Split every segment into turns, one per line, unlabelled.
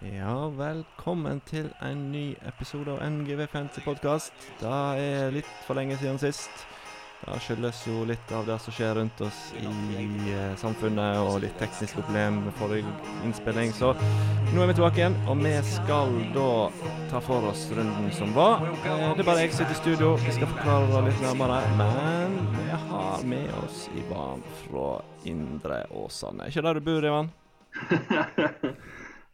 Ja, velkommen til en ny episode av NGV Fancy Podcast. Det er litt for lenge siden sist. Det skyldes jo litt av det som skjer rundt oss i eh, samfunnet, og litt tekniske problemer med forrige innspilling. Så nå er vi tilbake igjen, og vi skal da ta for oss runden som var. Eh, det er bare jeg som sitter i studio. Vi skal forklare det litt nærmere. Men vi har med oss Ivan fra Indre Åsane. Er ikke der du bor, Ivan?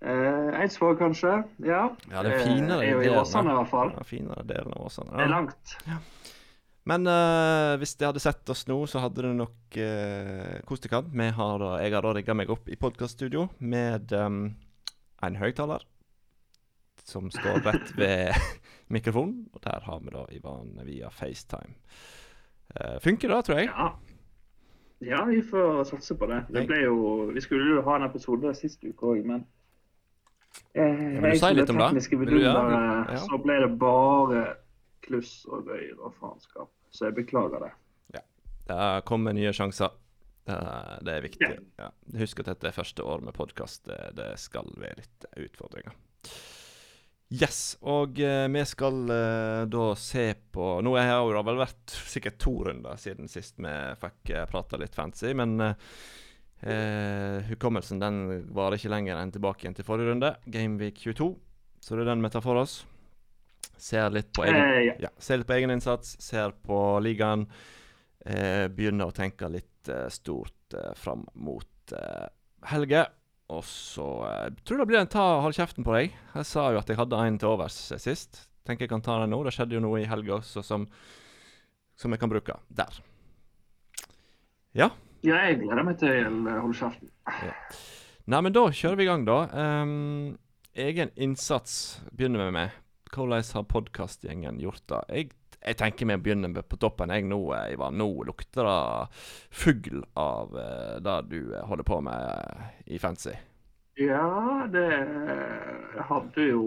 Eh, Eidsvåg, kanskje. Ja.
Ja, det er finere
Eh, er jo i Åsane, i hvert fall.
Ja, finere delen av Åsane.
Det er langt.
Men uh, hvis de hadde sett oss nå, så hadde det nok uh, kost dere. Jeg har da rigga meg opp i podkaststudio med um, en høyttaler som står rett ved mikrofonen. Og der har vi da Ivan via FaceTime. Uh, funker det, tror jeg.
Ja. ja, vi får satse på det. Det jo Vi skulle jo ha en episode sist uke òg, men eh,
vil du si litt om det? det? Ja.
så ble det bare kluss og røyr og faenskap. Så jeg beklager det. Ja.
Det kommer nye sjanser. Det, det er viktig.
Ja.
Ja. Husk at dette er første år med podkast. Det, skal være litt utfordringer. Yes, og eh, vi skal eh, da se på Nå har jeg det vel vært sikkert to runder siden sist vi fikk uh, prata litt fancy, men eh, eh, hukommelsen den varer ikke lenger enn tilbake igjen til forrige runde, Gameweek 22. Så det er den vi tar for oss. Ser litt på egen
Eh, ja.
ja, ser litt på egen innsats, ser på ligaen. Eh, begynner å tenke litt eh, stort eh, fram mot eh, helge. Og så eh, tror det blir en ta hold kjeften på deg. Jeg sa jo at jeg hadde en til overs sist. Tenker jeg kan ta den nå. Det skjedde jo noe i helga også som, som jeg kan bruke. Der. Ja.
Ja, jeg gleder meg til å Hold kjeften.
Nei, men da kjører vi i gang, da. Um, egen innsats begynner vi med. Hvordan har podkastgjengen gjort det? Jeg, jeg tenker vi begynner med på toppen. Jeg nå, Ivar, Nå lukter det fugl av uh, det du eh, holder på med eh, i Fancy.
Ja, det Jeg hadde jo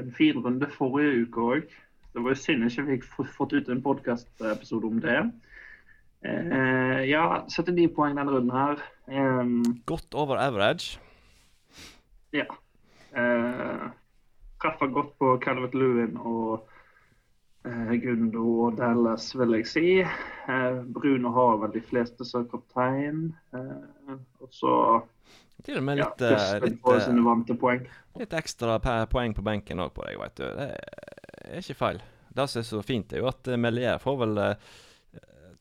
en fin runde forrige uke òg. Det var jo synd jeg ikke fikk fått ut en podkastepisode om det. Eh, ja, 79 poeng denne runden her. Um,
Godt over average.
ja. Uh, treffer godt på Calvert Lewin og uh, Gundo og Dallas, vil jeg si. Uh, Bruno har vel de fleste som kaptein. Uh, og så
Til og med
ja,
litt, eh, litt,
poeng.
litt ekstra poeng på benken òg på deg, veit du. Det er ikke feil. Det som er så fint, er jo at Melier får vel eh,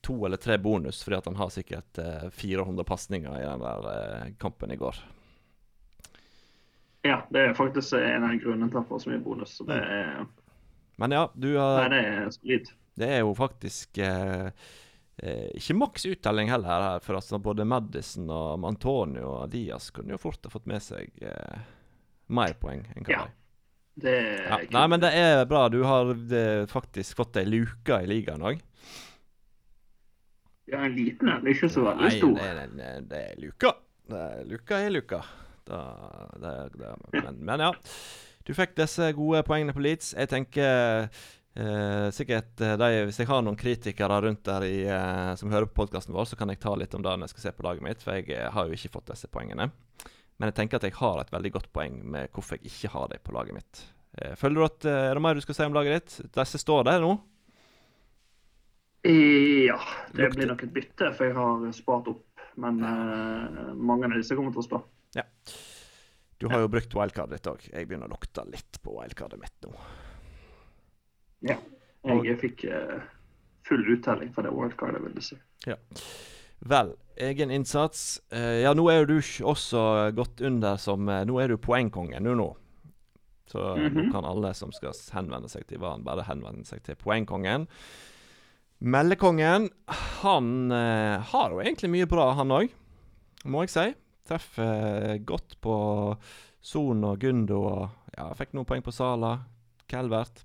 to eller tre bonus fordi at han har sikkert eh, 400 pasninger i den der eh, kampen i går.
Ja, det er faktisk en av grunnene til at han får så mye bonus. Så det er,
Men ja, du
nei, det er solid.
Det er jo faktisk eh, eh, ikke maks uttelling heller her, for altså både Madison og Antonio og Diaz kunne jo fort ha fått med seg eh, mer poeng enn hva
Ja,
de
Det
ja. Nei, men det er bra. Du har eh, faktisk fått ei luke i ligaen òg.
Ja, en liten en, ikke så veldig
Nei,
stor.
nei, det, det er luka. Det er luka er luka. Da, det, det, men, men ja. Du fikk disse gode poengene på Leeds. Jeg tenker eh, sikkert eh, de, Hvis jeg har noen kritikere rundt der i, eh, som hører på podkasten vår, så kan jeg ta litt om det når jeg skal se på laget mitt, for jeg eh, har jo ikke fått disse poengene. Men jeg tenker at jeg har et veldig godt poeng med hvorfor jeg ikke har dem på laget mitt. Eh, føler du at Er det mer du skal si om laget ditt? Disse står der nå?
Ja, det
Lukter.
blir nok et bytte, for jeg har spart opp. Men uh, mange av disse kommer til å stå.
Du har jo brukt wildcardet ditt òg. Jeg begynner å lukte litt på wildcardet mitt nå.
Ja. Jeg fikk uh, full uttelling for det wildcardet, vil du si.
Vel, egen innsats. Uh, ja, nå er jo du også gått under som Nå er du poengkongen du nå. Så eh, nå
Mhm.
kan alle som skal henvende seg til Varen, bare henvende seg til poengkongen. Meldekongen, han eh, har jo egentlig mye bra, han òg, må jeg si. Treffer eh, godt på Son og Gundo og Ja, fikk noen poeng på Sala. Calvert.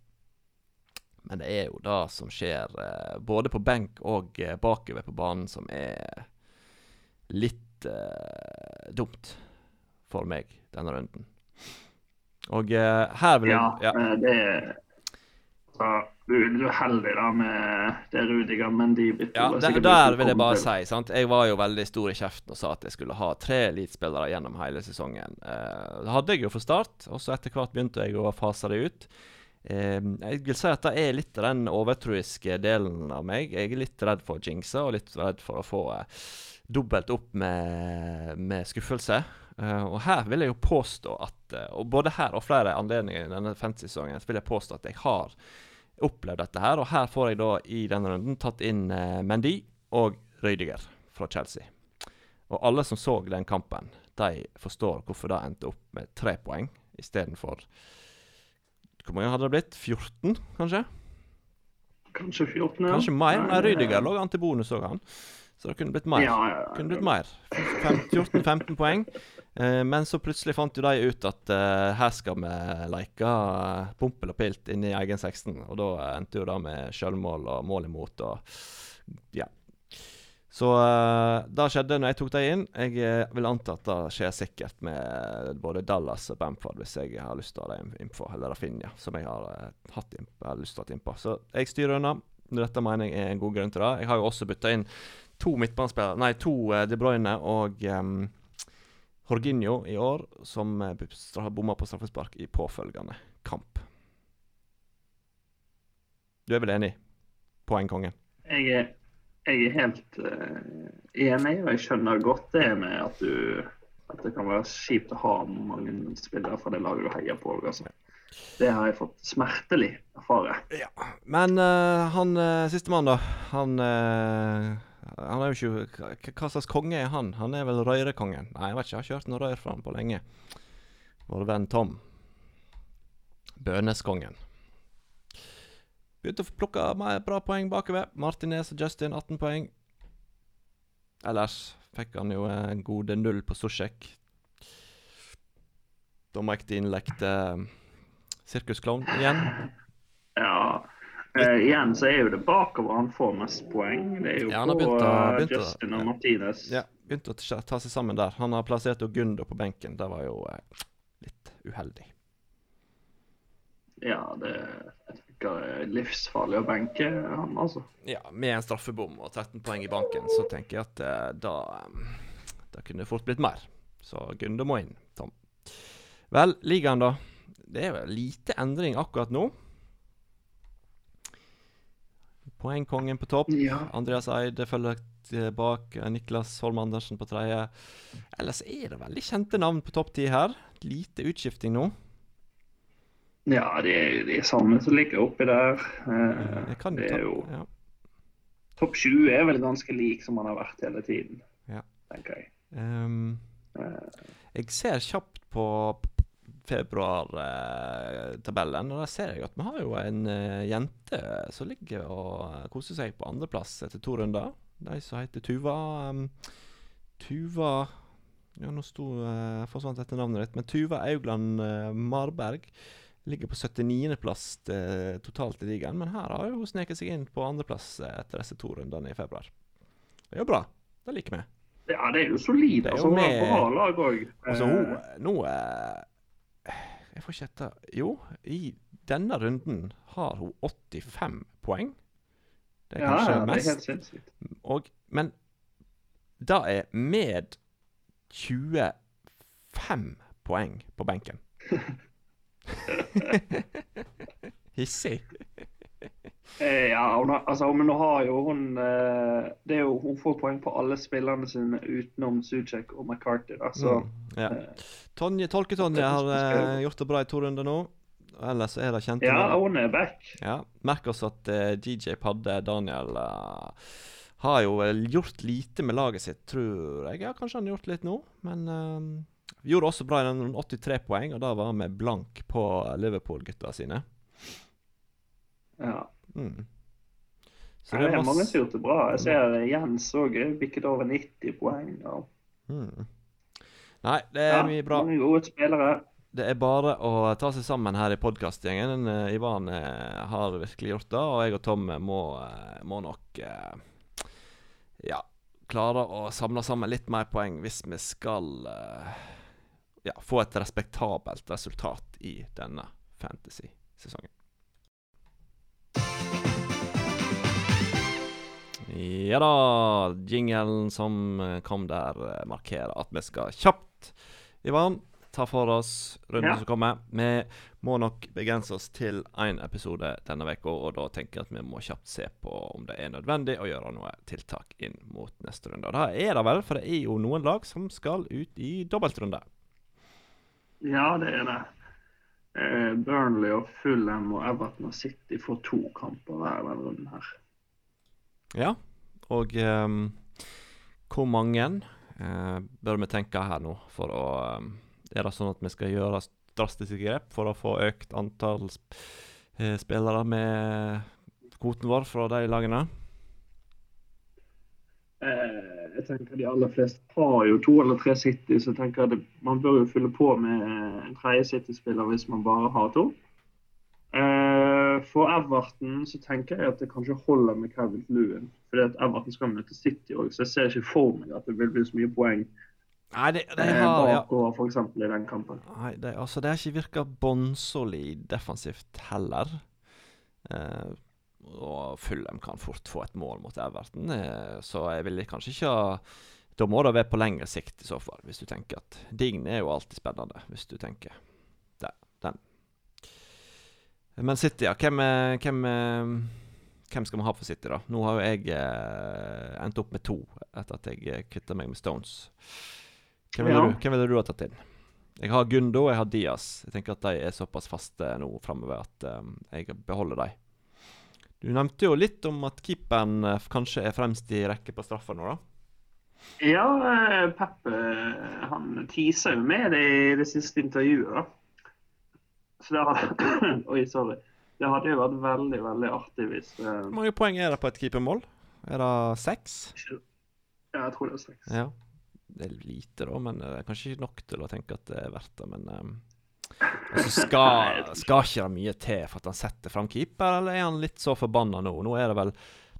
Men det er jo det som skjer eh, både på benk og eh, bakover på banen, som er litt eh, dumt for meg denne runden. Og eh, her vil jeg
Ja,
ja,
det Altså, du, du er heldig da med det Rudiger Mendy-byttet.
Ja,
er
der, der vil jeg bare
til.
si sant? Jeg var jo veldig stor i kjeften og sa at jeg skulle ha tre elitespillere gjennom hele sesongen. Eh, det hadde jeg jo fra start, og så etter hvert begynte jeg å fase det ut. Eh, jeg vil si at det er litt av den overtroiske delen av meg. Jeg er litt redd for å jinxe og litt redd for å få eh, dobbelt opp med, med skuffelse. Eh, og her vil jeg jo påstå at Og både her og flere anledninger i denne fantasy-sesongen så vil jeg påstå at jeg har opplevd dette her. Og her får jeg da i denne runden tatt inn eh, Mendy og Røydiger fra Chelsea. Og alle som så den kampen, de forstår hvorfor det endte opp med tre poeng istedenfor Hvor mange hadde det blitt? 14, kanskje?
Kanskje 14, ja.
Kanskje mer? Nei, Røydiger
ja.
lå an til bonus òg, han. Så det kunne blitt mer.
Ja, ja, ja.
Kunne blitt mer. 14-15 poeng. Eh, men så plutselig fant jo de ut at eh, her skal vi leke uh, pompel og pilt inne i egen 16. Og da endte jo det med sjølmål og mål imot og ja. Så uh, det skjedde når jeg tok dem inn. Jeg eh, vil anta at det skjer sikkert med både Dallas og Bamford hvis jeg har lyst til å ha dem innpå, eller Rafinha, som jeg har, eh, hatt inn, har lyst til å ha innpå. Så jeg styrer unna. Dette mener jeg er en god grunn til det. Jeg har jo også bytta inn to midtbanespillere Nei, to eh, De Bruyne og um, Jorginho i år, som har bomma på straffespark i påfølgende kamp. Du er vel enig? Poengkongen.
Jeg er, jeg er helt uh, enig, og jeg skjønner godt det med at du at det kan være kjipt å ha mange spillere fra det laget du heier på. Altså. Det har jeg fått smertelig erfare.
Ja. Men uh, han uh, sistemann, da. Han uh, Han er jo ikke hva- slags konge er han? Han er vel røyrekongen? Nei, jeg vet ikke. Jeg har ikke hørt noe røyr fra han på lenge. Vår venn Tom. Bøneskongen. Begynte å plukke mer bra poeng bakover. Martinez og Justin 18 poeng. Ellers fikk han jo en gode null på Sosjek. Da Mike lekte sirkusklovn igjen.
Ja. Eh, igjen så er jo det bakover han får mest poeng. Det er jo
Ja, han har
på
begynt å-
eh,
begynt å-
Justin og
ja.
Martinez.
Ja, begynte å ta- seg sammen der. Han har plassert Gundo på benken. Det var jo eh, litt uheldig.
Ja, det jeg er livsfarlig å benke han, altså.
Ja, med en straffebom og 13 poeng i banken, så tenker jeg at eh, da eh, Da kunne det fort blitt mer. Så Gundo må inn, Tom. Vel, ligaen, da. Det er vel lite endring akkurat nå. Poengkongen på topp.
Ja.
Andreas Eide følger bak. Niklas Holm Andersen på tredje. Ellers er det veldig kjente navn på topp ti her. Lite utskifting nå.
Ja, det er, de samme som ligger oppi der. Eh, det er jo
ja.
Topp sju er vel ganske lik som han har vært hele tiden,
Ja.
tenker jeg. Eh,
jeg ser kjapt på februartabellen, og der ser jeg at vi har jo en eh, jente som ligger og koser seg på andreplass etter to runder. De som heter Tuva ehm, Tuva Ja, nå sto uh, forsvant dette navnet ditt, men Tuva Augland eh, Marberg ligger på 79.-plass totalt i ligaen, men her har hun sneket seg inn på andreplass eh, etter disse to rundene i februar. Det er jo bra. Det liker vi.
ja, det er jo solid.
Det er jo
altså,
med-
bra lag òg.
Altså, hun Nå eh, Jeg får ikke etter Jo, i denne runden har hun 85 poeng. Det er
ja,
kanskje
ja, det er helt sinnssykt.
Og, men det er med 25 poeng på benken. Hissig.
Eh, ja, hun har, altså, men nå har jo hun eh, det er jo, Hun får poeng på alle spillerne sine utenom Sucek og McCarthy. Altså,
Mm, ja.
eh,
Tonje, Tolke-Tonje har gjort det bra i to runder nå. Ellers er det kjente
ja,
navn.
hun er back.
Ja, Merk oss at uh, DJ Padde Daniel uh, har jo gjort lite med laget sitt, tror jeg. Ja, kanskje han har gjort litt nå, men uh, gjorde også bra i den 83 poeng, og da var han med blank på Liverpool-gutta sine.
Ja.
Mm.
Så det er mange som har gjort det bra. Jeg ser Jens òg bikket over 90 poeng. Og,
mm. Nei, det er
ja,
mye bra.
Mange gode spillere.
Det er bare å ta seg sammen her i podkastgjengen. Uh, Ivan eh, har virkelig gjort det, og jeg og Tom må, eh, må nok eh, ja, klare å samle sammen litt mer poeng hvis vi skal eh, ja, få et respektabelt resultat i denne fantasy-sesongen. Ja da, jingelen som kom der, eh, markerer at vi skal kjapt, Ivan, ta for oss runden
Ja.
som kommer. Vi må nok begrense oss til én episode denne uka, og da tenker jeg at vi må kjapt se på om det er nødvendig å gjøre noe tiltak inn mot neste runde. Og det er det vel, for det er jo noen lag som skal ut i dobbeltrunde.
Ja, det er det. Eh, Burnley og Fulham og Everton og City får to kamper hver denne runden her.
Ja, og ehm, hvor mange eh, bør vi tenke her nå for å ehm, Er det sånn at vi skal gjøre drastiske grep for å få økt antall sp eh, spillere med kvoten vår fra de lagene?
Eh, jeg tenker De aller fleste har jo to eller tre City, så jeg tenker at man bør jo fylle på med en tredje City-spiller hvis man bare har to. For Everton så tenker jeg at det kanskje holder med Kevin Lewin. Fordi at Everton skal møte City òg, så jeg ser ikke for meg at det vil bli så mye poeng
Nei, det, de
eh,
har
bakover for eksempel i den kampen.
Nei, det, altså, det har ikke virka bånnsolid defensivt heller. Eh, og Fulham kan fort få et mål mot Everton, eh, så jeg ville kanskje ikke ha Da må det være på lengre sikt, i så fall, hvis du tenker at Dign er jo alltid spennende, hvis du tenker det, den. Men City, ja. Hvem, er- hvem, er- hvem skal vi ha for City, da? Nå har jo jeg eh, endt opp med to etter at jeg eh, kvitta meg med Stones. Hvem ville
Ja.
du, hvem ville du ha tatt inn? Jeg har Gundo og jeg har Diaz. Jeg tenker at de er såpass faste nå framover at eh, jeg beholder dem. Du nevnte jo litt om at keeperen eh, kanskje er fremst i rekke på straffer nå, da.
Ja, Peppe Pep eh, han teaser jo med det i det siste intervjuet. da. Så det hadde, Oi, sorry. Det hadde jo vært veldig veldig artig hvis eh,
Hvor mange poeng er det på et keepermål? Er det seks?
Ja, jeg tror det er seks.
Ja. Det er lite, da, men det er kanskje ikke nok til å tenke at det er verdt det. Men um, altså skal, skal ikke det mye til for at han setter fram keeper, eller er han litt så forbanna nå? Nå er det vel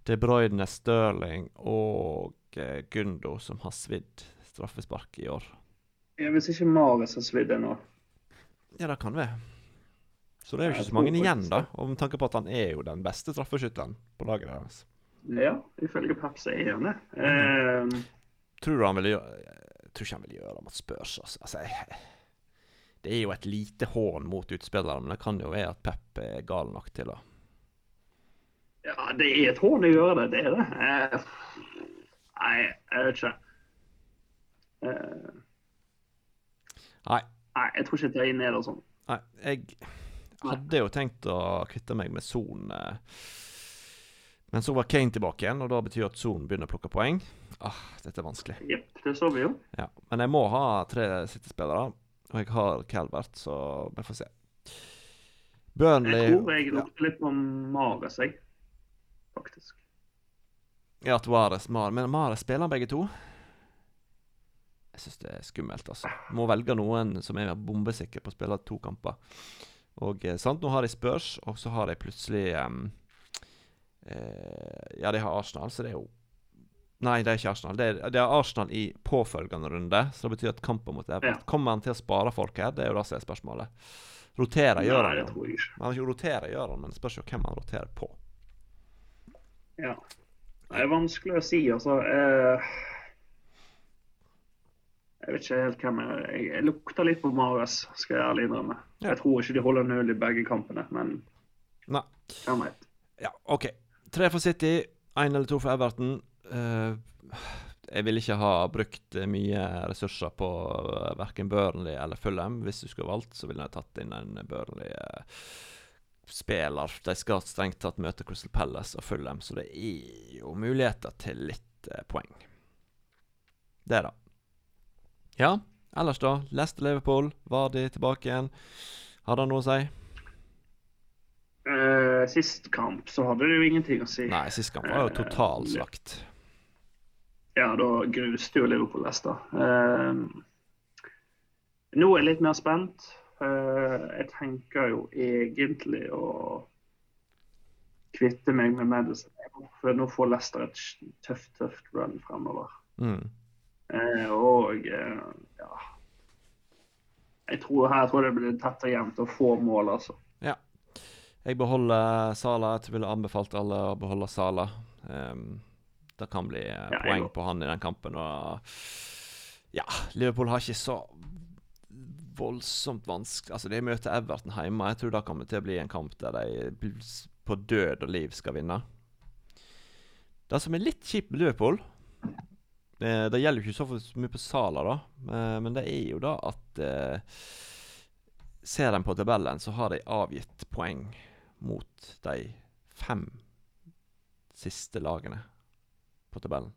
De Bruyne, Stirling og eh, Gundo som har svidd straffespark i år.
Ja, hvis ikke Mares har svidd nå.
Ja, det kan vi. Så det er jo ikke så mange igjen, da.
om
Og med tanke på at han er jo den beste straffeskytteren på laget deres.
Ja, ifølge Paps er han det. Eh,
Tror du han vil gjøre Jeg tror ikke han vil gjøre det mot Spurs. Altså. Altså, jeg, det er jo et lite hån mot utspillere, men det kan jo være at Pep er gal nok til å
ja, det er et hån å gjøre det. Det er det. Uh, nei, jeg vet ikke. Uh,
Nei.
nei, jeg tror ikke jeg er inn ned og sånn.
Nei, jeg hadde jo tenkt å kvitte meg med Son. eh, Men så var Kane tilbake igjen, og da betyr at Son begynner å plukke poeng. Ah, dette er vanskelig.
Jepp, det så vi jo.
Ja. Men jeg må ha tre City-spillere, og jeg har Calvert, så vi får se.
Jeg tror jeg
ja,
lukter litt på Mares, jeg. Faktisk.
ja, at Mares Mar Men Mares spiller begge to? Jeg syns det er skummelt, altså. Må velge noen som er bombesikker på å spille to kamper. Og eh, sant, nå har de Spurs, og så har de plutselig um, eh, Ja, de har Arsenal, så det er jo Nei, det er ikke Arsenal. Det er, det er Arsenal i påfølgende runde, så det betyr at kampen mot Everton
Ja.
Kommer han til å spare folk her? Det er jo det som er spørsmålet. Roterer gjør han jo. Han ikke roterer gjør han, men det spørs jo hvem han roterer på.
Ja. Det er vanskelig å si, altså. Eh, jeg vet ikke helt hvem jeg Jeg, jeg lukter litt på Mares, skal jeg ærlig innrømme.
Ja.
Jeg tror ikke de holder null i begge kampene, men
Nei.
hvem vet.
Ja, OK. Tre for City, én eller to for Everton. Uh, jeg vil ikke ha brukt eh, mye ressurser på uh, verken Burnley eller Fulham. Hvis du skulle valgt, så ville jeg tatt inn en Burnley-spiller. De skal strengt tatt møte Crystal Palace og Fulham, så det er jo muligheter til litt eh, poeng. Det, da. Ja, ellers, da. Leste Liverpool. Var de tilbake igjen? Hadde han noe å si?
Uh, sist kamp så hadde det jo ingenting å si.
Nei, sist kamp var jo totalslakt.
Ja, da gruste jo Liverpool Leicester. Uh, nå er jeg litt mer spent. Uh, jeg tenker jo egentlig å kvitte meg med Madison. For nå får Leicester et tøft, tøft run fremover.
Mm.
Eh, og eh, ja Jeg tror her tror jeg det blir tett og jevnt og få mål, altså.
Jeg beholder Sala. Jeg ville anbefalt alle å beholde Sala. Um, Det kan bli eh,
Ja,
poeng på han i den kampen. Og ja, Liverpool har ikke så voldsomt vanskelig Altså, de møter Everton hjemme. Jeg tror det kommer til å bli en kamp der de på død og liv skal vinne. Det som er litt kjipt med Liverpool eh, Det gjelder jo ikke så mye på Sala, da, eh, men det er jo da at eh, Ser en på tabellen, så har de avgitt poeng mot de fem siste lagene på tabellen.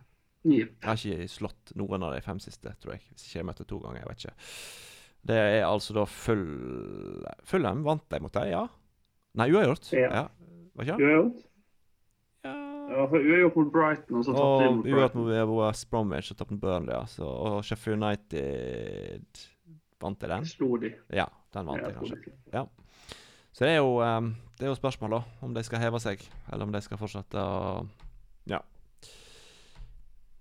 Yep.
Jeg har ikke slått noen av de fem siste, tror jeg. Hvis ikke jeg møtte to ganger. jeg vet ikke. Det er altså da full Fulham vant de mot dem, ja? Nei, uavgjort.
Ja.
Ja. Var ikke det?
Uavgjort.
Ja.
For uavgjort mot Brighton, og så tapte de mot
uavgjort
Brighton.
mot West Bromwich og tapte mot Burnley, Altså. Og Sheffield United Vant de den?
Slo de.
Ja, den vant de kanskje.
Ja.
Så det er jo um, Det er jo spørsmål, da. Om de skal heve seg, eller om de skal fortsette å Ja.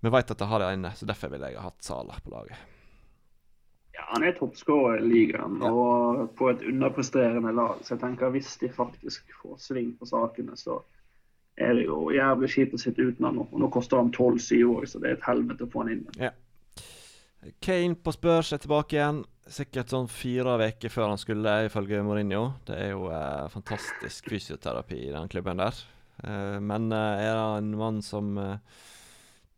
Vi veit at de har det inne, så derfor ville jeg ha hatt Salah på laget.
Ja, han er toppskårer i ligaen
Ja.
og på et underpresterende lag. Så jeg tenker hvis de faktisk får sving på sakene, så er det jo jævlig kjipt å sitte uten han nå. Nå koster han 12-7 år, så det er et helvete å få han inn.
Kane på Spurs er tilbake igjen. Sikkert sånn fire uker før han skulle, ifølge Mourinho. Det er jo eh, fantastisk fysioterapi i den klubben der. Eh, men eh, er det en mann som eh,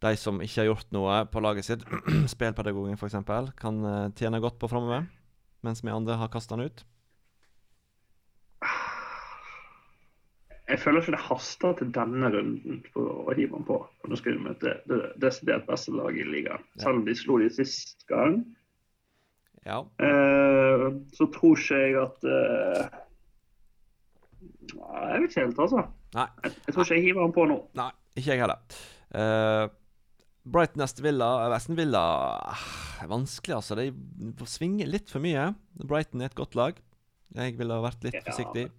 de som ikke har gjort noe på laget sitt, spillpedagogen f.eks., kan eh, tjene godt på framover, mens vi andre har kasta han ut?
Jeg føler ikke det haster til denne runden for å hive ham på. Og nå skal de møte det desidert beste laget i ligaen.
Ja.
Selv om de slo de sist gang,
Ja.
eh, så tror ikke jeg at eh, Jeg vet ikke helt, altså.
Nei.
Jeg, jeg tror ikke jeg hiver ham på nå.
Nei, ikke jeg heller. Uh, Brighton Aston Villa Aston Villa ah, er vanskelig, altså. De svinger litt for mye. Brighton er et godt lag. Jeg ville vært litt
Ja.
forsiktig.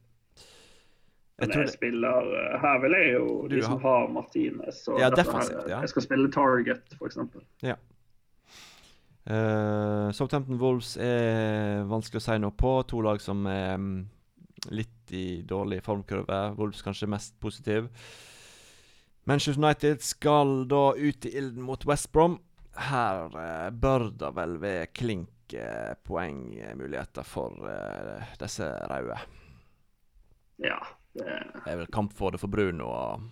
Jeg
Men jeg
det,
spiller eh, Her vil jeg jo de som har Martinez.
Ja, defensivt, ja.
Jeg skal spille Target, f.eks.
uh, Southampton Wolves er vanskelig å si noe på. To lag som er mm, litt i dårlig formkurve. Wolves kanskje mest positiv. Manchester United skal da ut i ilden mot West Brom. Her uh, bør det vel være klink uh, poengmuligheter for disse røde.
Ja. Det,
Det er vel kamp for det for Bruno og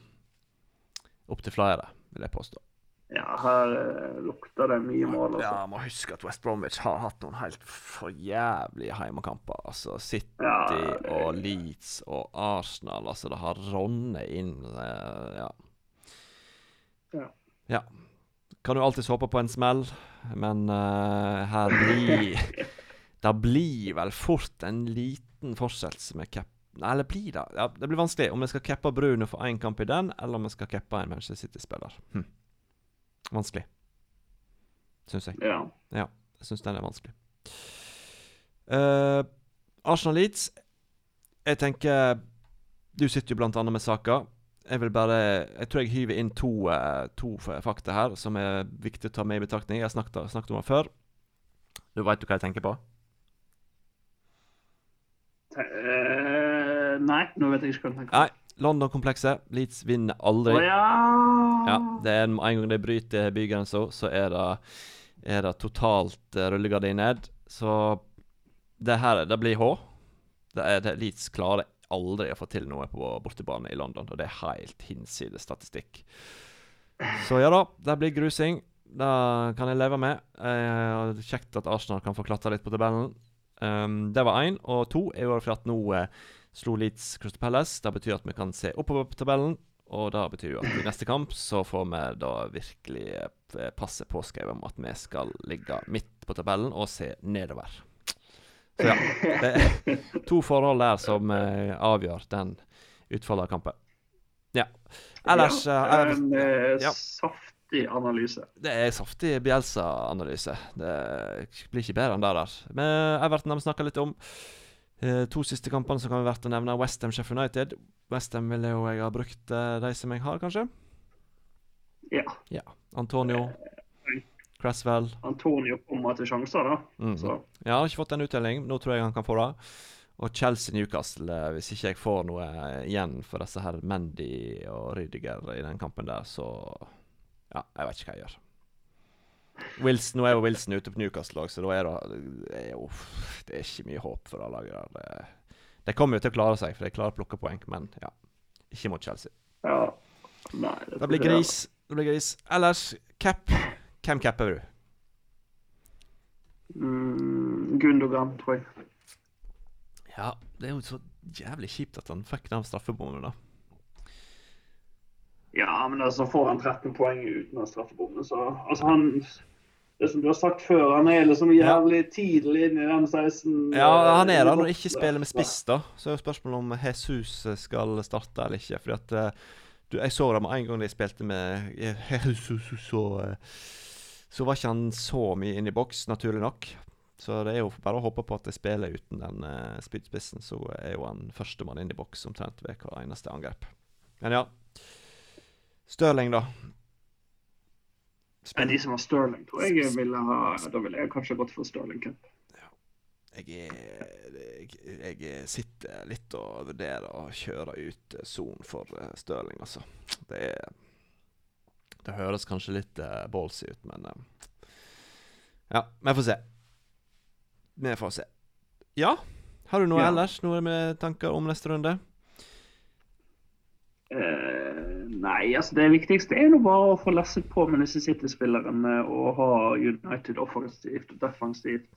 opptil flere, vil jeg påstå.
ja, her eh, lukter det mye mål, altså.
Ja, må huske at West Bromwich har hatt noen helt for jævlige heimekamper. Altså City
Ja, det-
og Leeds og Arsenal. Altså, det har ronnet inn eh, Ja.
Ja.
ja. Kan jo alltids håpe på en smell, men uh, her blir Det blir vel fort en liten fortsettelse med cap... Eller blir det? Ja, det blir vanskelig om vi skal cappe Bruno for én kamp i den, eller om vi skal cappe en Manchester City-spiller. Hm. Vanskelig, syns jeg.
Ja.
Jeg syns den er vanskelig. Uh, Arsenal Leeds. Jeg tenker Du sitter jo blant annet med saka. Jeg vil bare Jeg tror jeg hyver inn to, uh, to fakta her som er viktig å ta med i betraktning. Jeg har snakket, snakket om det før. Du veit hva jeg tenker på?
Eh, nei, nå vet jeg ikke hva du tenker på.
London-komplekset. Leeds vinner aldri.
Å ja!
Ja, det er en, gang de bryter bygrensa, så er det, er det totalt uh, rullegardin ned. Så det her det blir H. Det er, det, Leeds klarer aldri å få til noe på bortebane i London, og det er helt hinsides statistikk. Så ja da, det blir grusing. Det kan jeg leve med. Eh, kjekt at Arsenal kan få klatre litt på tabellen. Um, det var én. Og to er jo for at nå eh, slo Leeds Crystal Palace. Det betyr at vi kan se oppover på tabellen. Og det betyr jo at i neste kamp så får vi da virkelig eh, passe påskrevet om at vi skal ligge midt på tabellen og se nedover. Så ja. Det er to forhold der som eh, avgjør den utfallet av kampen. Ja. Ellers
ja,
eh,
En
ja.
saftig analyse.
det er saftig Bielsa-analyse. Det blir ikke bedre enn det der. Men Everton har vi snakka litt om. Eh, to siste kampene som kan være verdt å nevne. Westham Sheffield United. Westham ville jo jeg ha brukt eh, de som jeg har, kanskje.
Ja.
Antonio, Cresswell.
Antonio kommer til sjanser, da.
Mm.
Så
Ja, han har ikke fått en uttelling. Nå tror jeg han kan få det. Og Chelsea Newcastle, eh, hvis ikke jeg får noe eh, igjen for disse her Mandy og Rydiger i den kampen der, så Ja, jeg vet ikke hva jeg gjør. Wilson, nå er jo Wilson ute på Newcastle-lag, så da er det, det, er jo Det er ikke mye håp for det laget der. Det, de kommer jo til å klare seg, for de klarer å plukke poeng, men ja. Ikke mot Chelsea.
Ja. Nei,
det, blir gris. Det blir gris. Ellers, cap. Hvem capper du?
Mm, Gundogan, tror jeg.
Ja, det er jo så jævlig kjipt at han fikk den straffebommen, da.
Ja, men altså får han 13 poeng uten den straffebommen, så Altså, han det som du har sagt før, han er liksom jævlig tidlig inn i den 16
Ja, han er da når han ikke spiller med spiss, da. Så er jo spørsmålet om Jesus skal starte eller ikke. Fordi at eh, du, Jeg så det med en gang de spilte med Jesus, så, så var ikke han så mye inn i boks, naturlig nok. Så det er jo bare å håpe på at de spiller uten den uh, spydspissen, så er jo han førstemann inn i boks omtrent ved hver eneste angrep. Men ja. Stirling, da.
Spennende. De som har Stirling, tror jeg ville ha Da ville jeg kanskje gått for Stirling Cup. Ja.
Jeg, jeg, jeg, sitter litt og vurderer å kjøre ut Son for uh, Stirling, altså. Det Det høres kanskje litt uh, ballsy ut, men uh, Ja, vi får se. Vi får se. Ja, har du noe ja. ellers? Noe med tanker om neste runde?
Uh, nei, altså det viktigste er jo bare å få lesset på med disse City-spillerne og ha United offensivt og defensivt.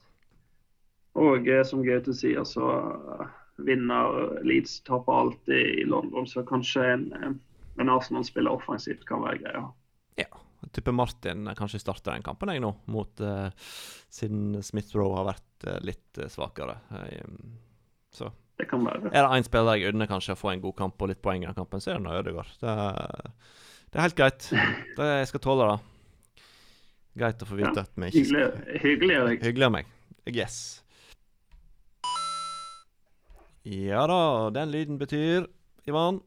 Og uh, som Gaute sier, så uh, vinner Leeds, taper alltid i London. Så kanskje en, en Arsenal-spiller offensivt kan være greia.
Ja. Tipper Martin kanskje starter den kampen jeg nå, mot, uh, siden Smith Roe har vært uh, litt uh, svakere. så
det kan være.
Er det én spiller jeg unner kanskje å få en god kamp og litt poeng i kampen, så er det Ødegaard. Det, det er helt greit. Det, jeg skal tåle det. Greit å få vite ja, at vi ikke
skal Hyggelig av deg.
Hyggelig av meg. Yes. Ja da, den lyden betyr, Ivan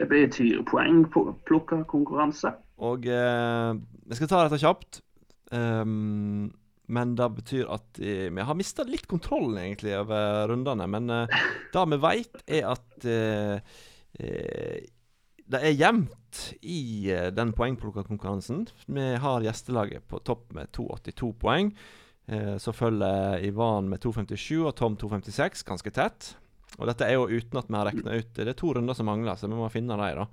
det betyr poeng på konkurranse.
Og eh, jeg skal ta dette kjapt. Um, men det betyr at eh, vi har mista litt kontrollen egentlig over rundene. Men uh, det vi veit, er at uh, uh, det er jevnt i den poengplukkerkonkurransen. Vi har gjestelaget på topp med 282 poeng. Så følger Ivan med 257 og Tom 256, ganske tett. Og dette er jo uten at vi har regna ut Det er to runder som mangler, så vi må finne dem. da.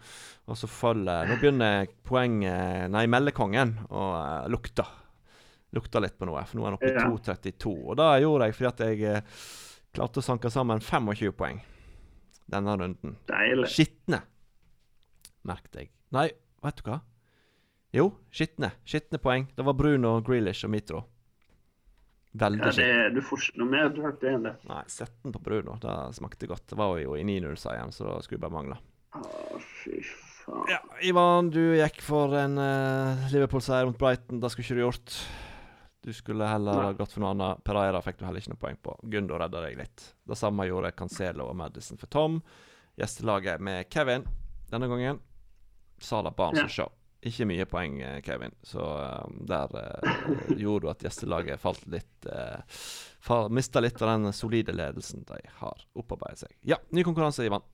Og så følger Nå begynner poenget Nei, meldekongen å lukte. Lukte litt på noe, for nå er han oppe i ja. 2,32. Og det gjorde jeg fordi at jeg uh, klarte å sanke sammen 25 poeng denne runden.
Deilig.
Skitne, merket jeg. Nei, vet du hva? Jo, skitne. Skitne poeng. Det var Bruno, Grealish og Mitro.
Veldig ja, skitne. Du får ikke noe mer drakt enn det.
Nei, 17 på Bruno. Det smakte godt. Det var jo i 9-0-seieren, så det skulle bare mangle.
Å, fy faen.
Ja, Ivan, du gikk for en uh, Liverpool-seier mot Brighton. Det skulle ikke du gjort. Du skulle heller gått for noe annet. Pereira fikk du heller ikke noe poeng på. Gundo redda deg litt. Det samme gjorde Cancelo og Madison for Tom. Gjestelaget med Kevin denne gangen. Sala Barnes ja. og Shaw. Ikke mye poeng, eh, Kevin. Så um, der uh, gjorde du at gjestelaget falt litt uh, Mista litt av den solide ledelsen de har opparbeidet seg. Ja, ny konkurranse, Ivan.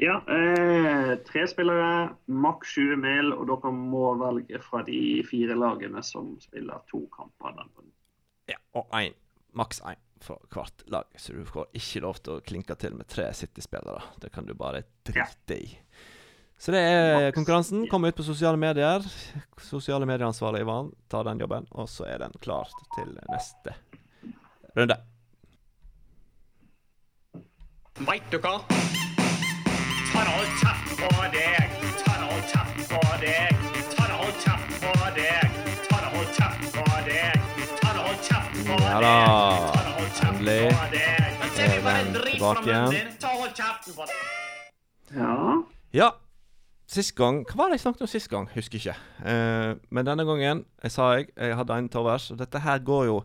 Ja. Eh, tre spillere, maks 20 mil, og dere må velge fra de fire lagene som spiller to kamper. Den.
Ja, og én. Maks én for hvert lag. Så du får ikke lov til å klinke til med tre City-spillere. Det kan du bare drite i. Så det er konkurransen. Kom ut på sosiale medier. Sosiale medieansvarlig Ivan tar den jobben, og så er den klar til neste runde. Veit du hva? Tarald kjeft på deg. Tarald kjeft på deg. Tarald kjeft på deg. Tarald kjeft på deg. Tarald kjeft på deg. Ja da. Endelig er den tilbake igjen.
Ja.
Ja. Sist gang Hva var det jeg snakket om sist gang? Husker ikke. Uh, men denne gangen jeg sa jeg jeg hadde en tovers. dette her går jo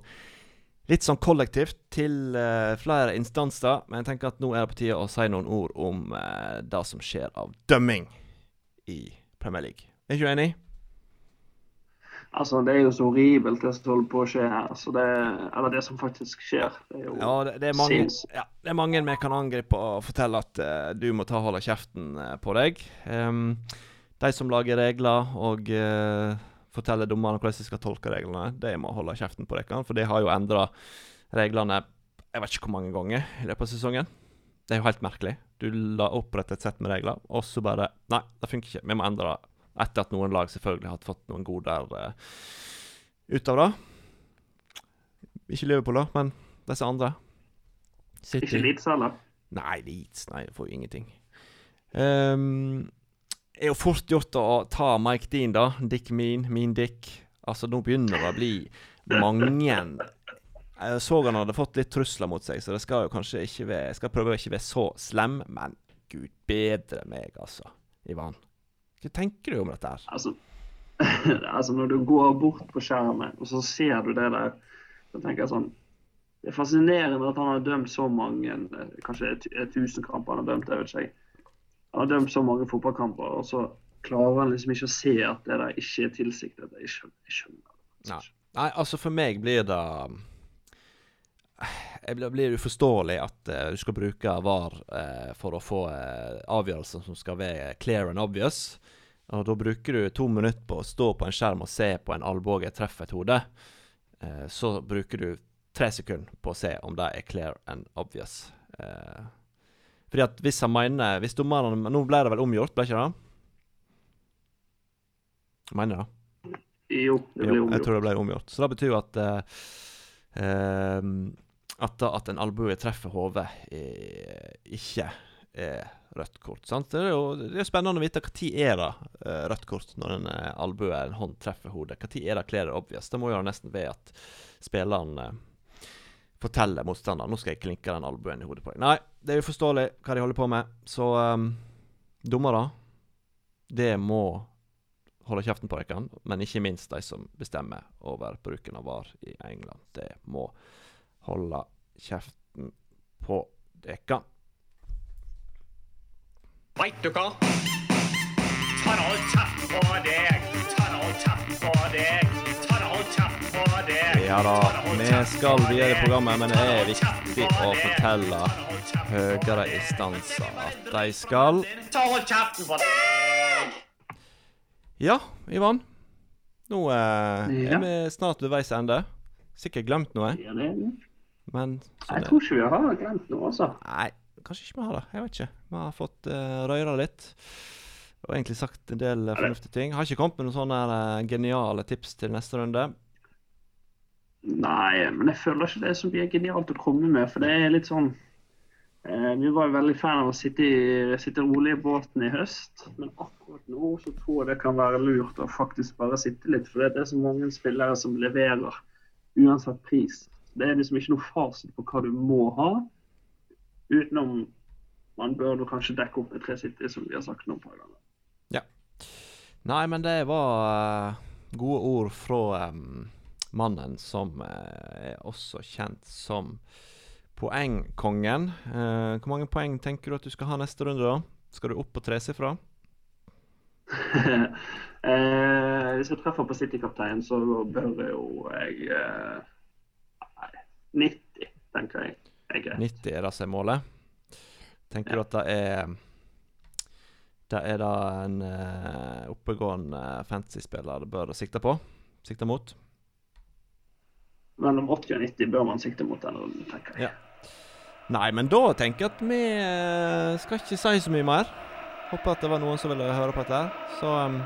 litt sånn kollektivt til uh, flere instanser. Men jeg tenker at nå er det på tide å si noen ord om uh, det som skjer av dømming i Premier League. Er ikke du enig?
Altså, Det er jo så horribelt, det som holder på å skje her. Altså, det, eller det som faktisk skjer. Det er jo
ja, det, det, er mange, ja, det er mange vi kan angripe og fortelle at uh, du må ta holde kjeften på deg. Um, de som lager regler og uh, forteller dommerne hvordan de skal tolke reglene, de må holde kjeften på dere, for de har jo endra reglene jeg vet ikke hvor mange ganger i løpet av sesongen. Det er jo helt merkelig. Du la opprette et sett med regler, og så bare Nei, det funker ikke. Vi må endre det. Etter at noen lag selvfølgelig har fått noen goder uh, ut av det. Ikke Liverpool, da, men disse andre.
City. Ikke Leeds heller?
Nei, Leeds nei, får jo ingenting. Um, er jo fort gjort å ta Mike Dean, da. Dick Mean, Mean Dick. Altså, nå begynner det å bli mange Jeg så han hadde fått litt trusler mot seg, så det skal jo kanskje ikke være Jeg skal prøve å ikke være så slem, men gud bedre meg, altså. Ivan. Hva tenker du om dette her?
Altså, altså når du går bort på skjermen, og så ser du det der, så tenker jeg sånn Det er fascinerende at han har dømt så mange, kanskje et tusen kamper han har dømt, jeg vet ikke har dømt så mange fotballkamper, og så klarer han liksom ikke å se at det der ikke er tilsiktet. Jeg skjønner, jeg skjønner.
Nei. Nei, altså for meg blir det Det blir uforståelig at uh, du skal bruke VAR uh, for å få uh, avgjørelser som skal være clear and obvious. Og Da bruker du to minutter på å stå på en skjerm og se på en albue treffe et hode. så bruker du tre sekunder på å se om det er clear and obvious. Uh, fordi at hvis han mener Hvis dommerne Nå ble det vel omgjort, ble ikke det? Jeg mener det.
Jo, det ble omgjort.
Jeg tror det ble omgjort. Så det betyr jo at uh, uh, at, at en albue treffer hodet, ikke er rødt kort. Sant? Det er jo det er spennende å vite når er det uh, rødt kort når en albue, en hånd, treffer hodet. Når er det clear obvious? Det må jo nesten være at spilleren fortelle motstanderen nå skal jeg klinke den albuen i hodet på deg. Nei, det er uforståelig hva de holder på med. Så um, dommere, det må holde kjeften på dere. Men ikke minst de som bestemmer over bruken av VAR i England. Det må holde kjeften på dere. Veit du hva? Tar all kjeft på deg. Tar all kjeft på deg. Ja da, vi skal videre i programmet, men det er viktig å fortelle høyere instanser at de skal Ja, Ivan. Nå eh, er vi snart ved veis ende. Sikkert glemt noe. Men
Jeg tror ikke vi har glemt noe, altså.
Nei, kanskje ikke vi har det. Jeg vet ikke. Vi har fått uh, røyra litt. Og egentlig sagt en del fornuftige ting. Har ikke kommet med noen sånne uh, geniale tips til neste runde.
Nei, men jeg føler ikke det er så mye genialt å komme med. For det er litt sånn eh, Vi var jo veldig fan av å sitte, i, sitte rolig i båten i høst. Men akkurat nå så tror jeg det kan være lurt å faktisk bare sitte litt. For det er så mange spillere som leverer uansett pris. Det er liksom ikke noe fasit på hva du må ha. Utenom man bør nå kanskje dekke opp med tre sitter, som vi har sagt noen par ganger.
Ja. Nei, men det var uh, gode ord fra um mannen som eh, er også kjent som poengkongen. Eh, hvor mange poeng tenker du at du skal ha neste runde, da? Skal du opp på tresifra?
eh, hvis jeg treffer på City-kapteinen, så bør jo jeg eh, 90, tenker jeg.
jeg 90 er det som er målet? Tenker ja. du at det er det er da en uh, oppegående fantasy-spiller det bør sikte på? Sikte mot?
Mellom 80 og 90 bør man sikte mot den runden, tenker jeg. Ja.
Nei, men da tenker jeg at vi eh, skal ikke si så mye mer. Håper at det var noen som ville høre på dette. Så um,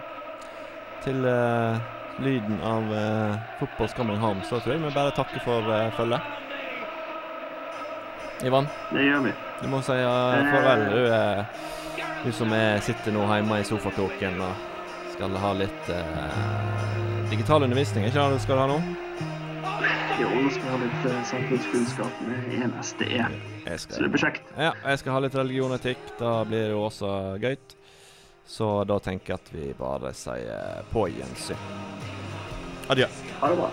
til uh, lyden av uh, Coming Home, så tror jeg vi bare takker for uh, følget. Ivan?
Det gjør vi.
Du må si uh, farvel, du, uh, du som er, sitter nå hjemme i sofakroken og skal ha litt digital undervisning. Ikke det du skal ha nå?
Jo, nå skal jeg ha litt uh, samfunnskunnskap med NSDE. Så det blir kjekt.
Ja, jeg skal ha litt religion og etikk. Da blir det jo også gøy. Så da tenker jeg at vi bare sier på gjensyn. Adjø.
Ha det bra.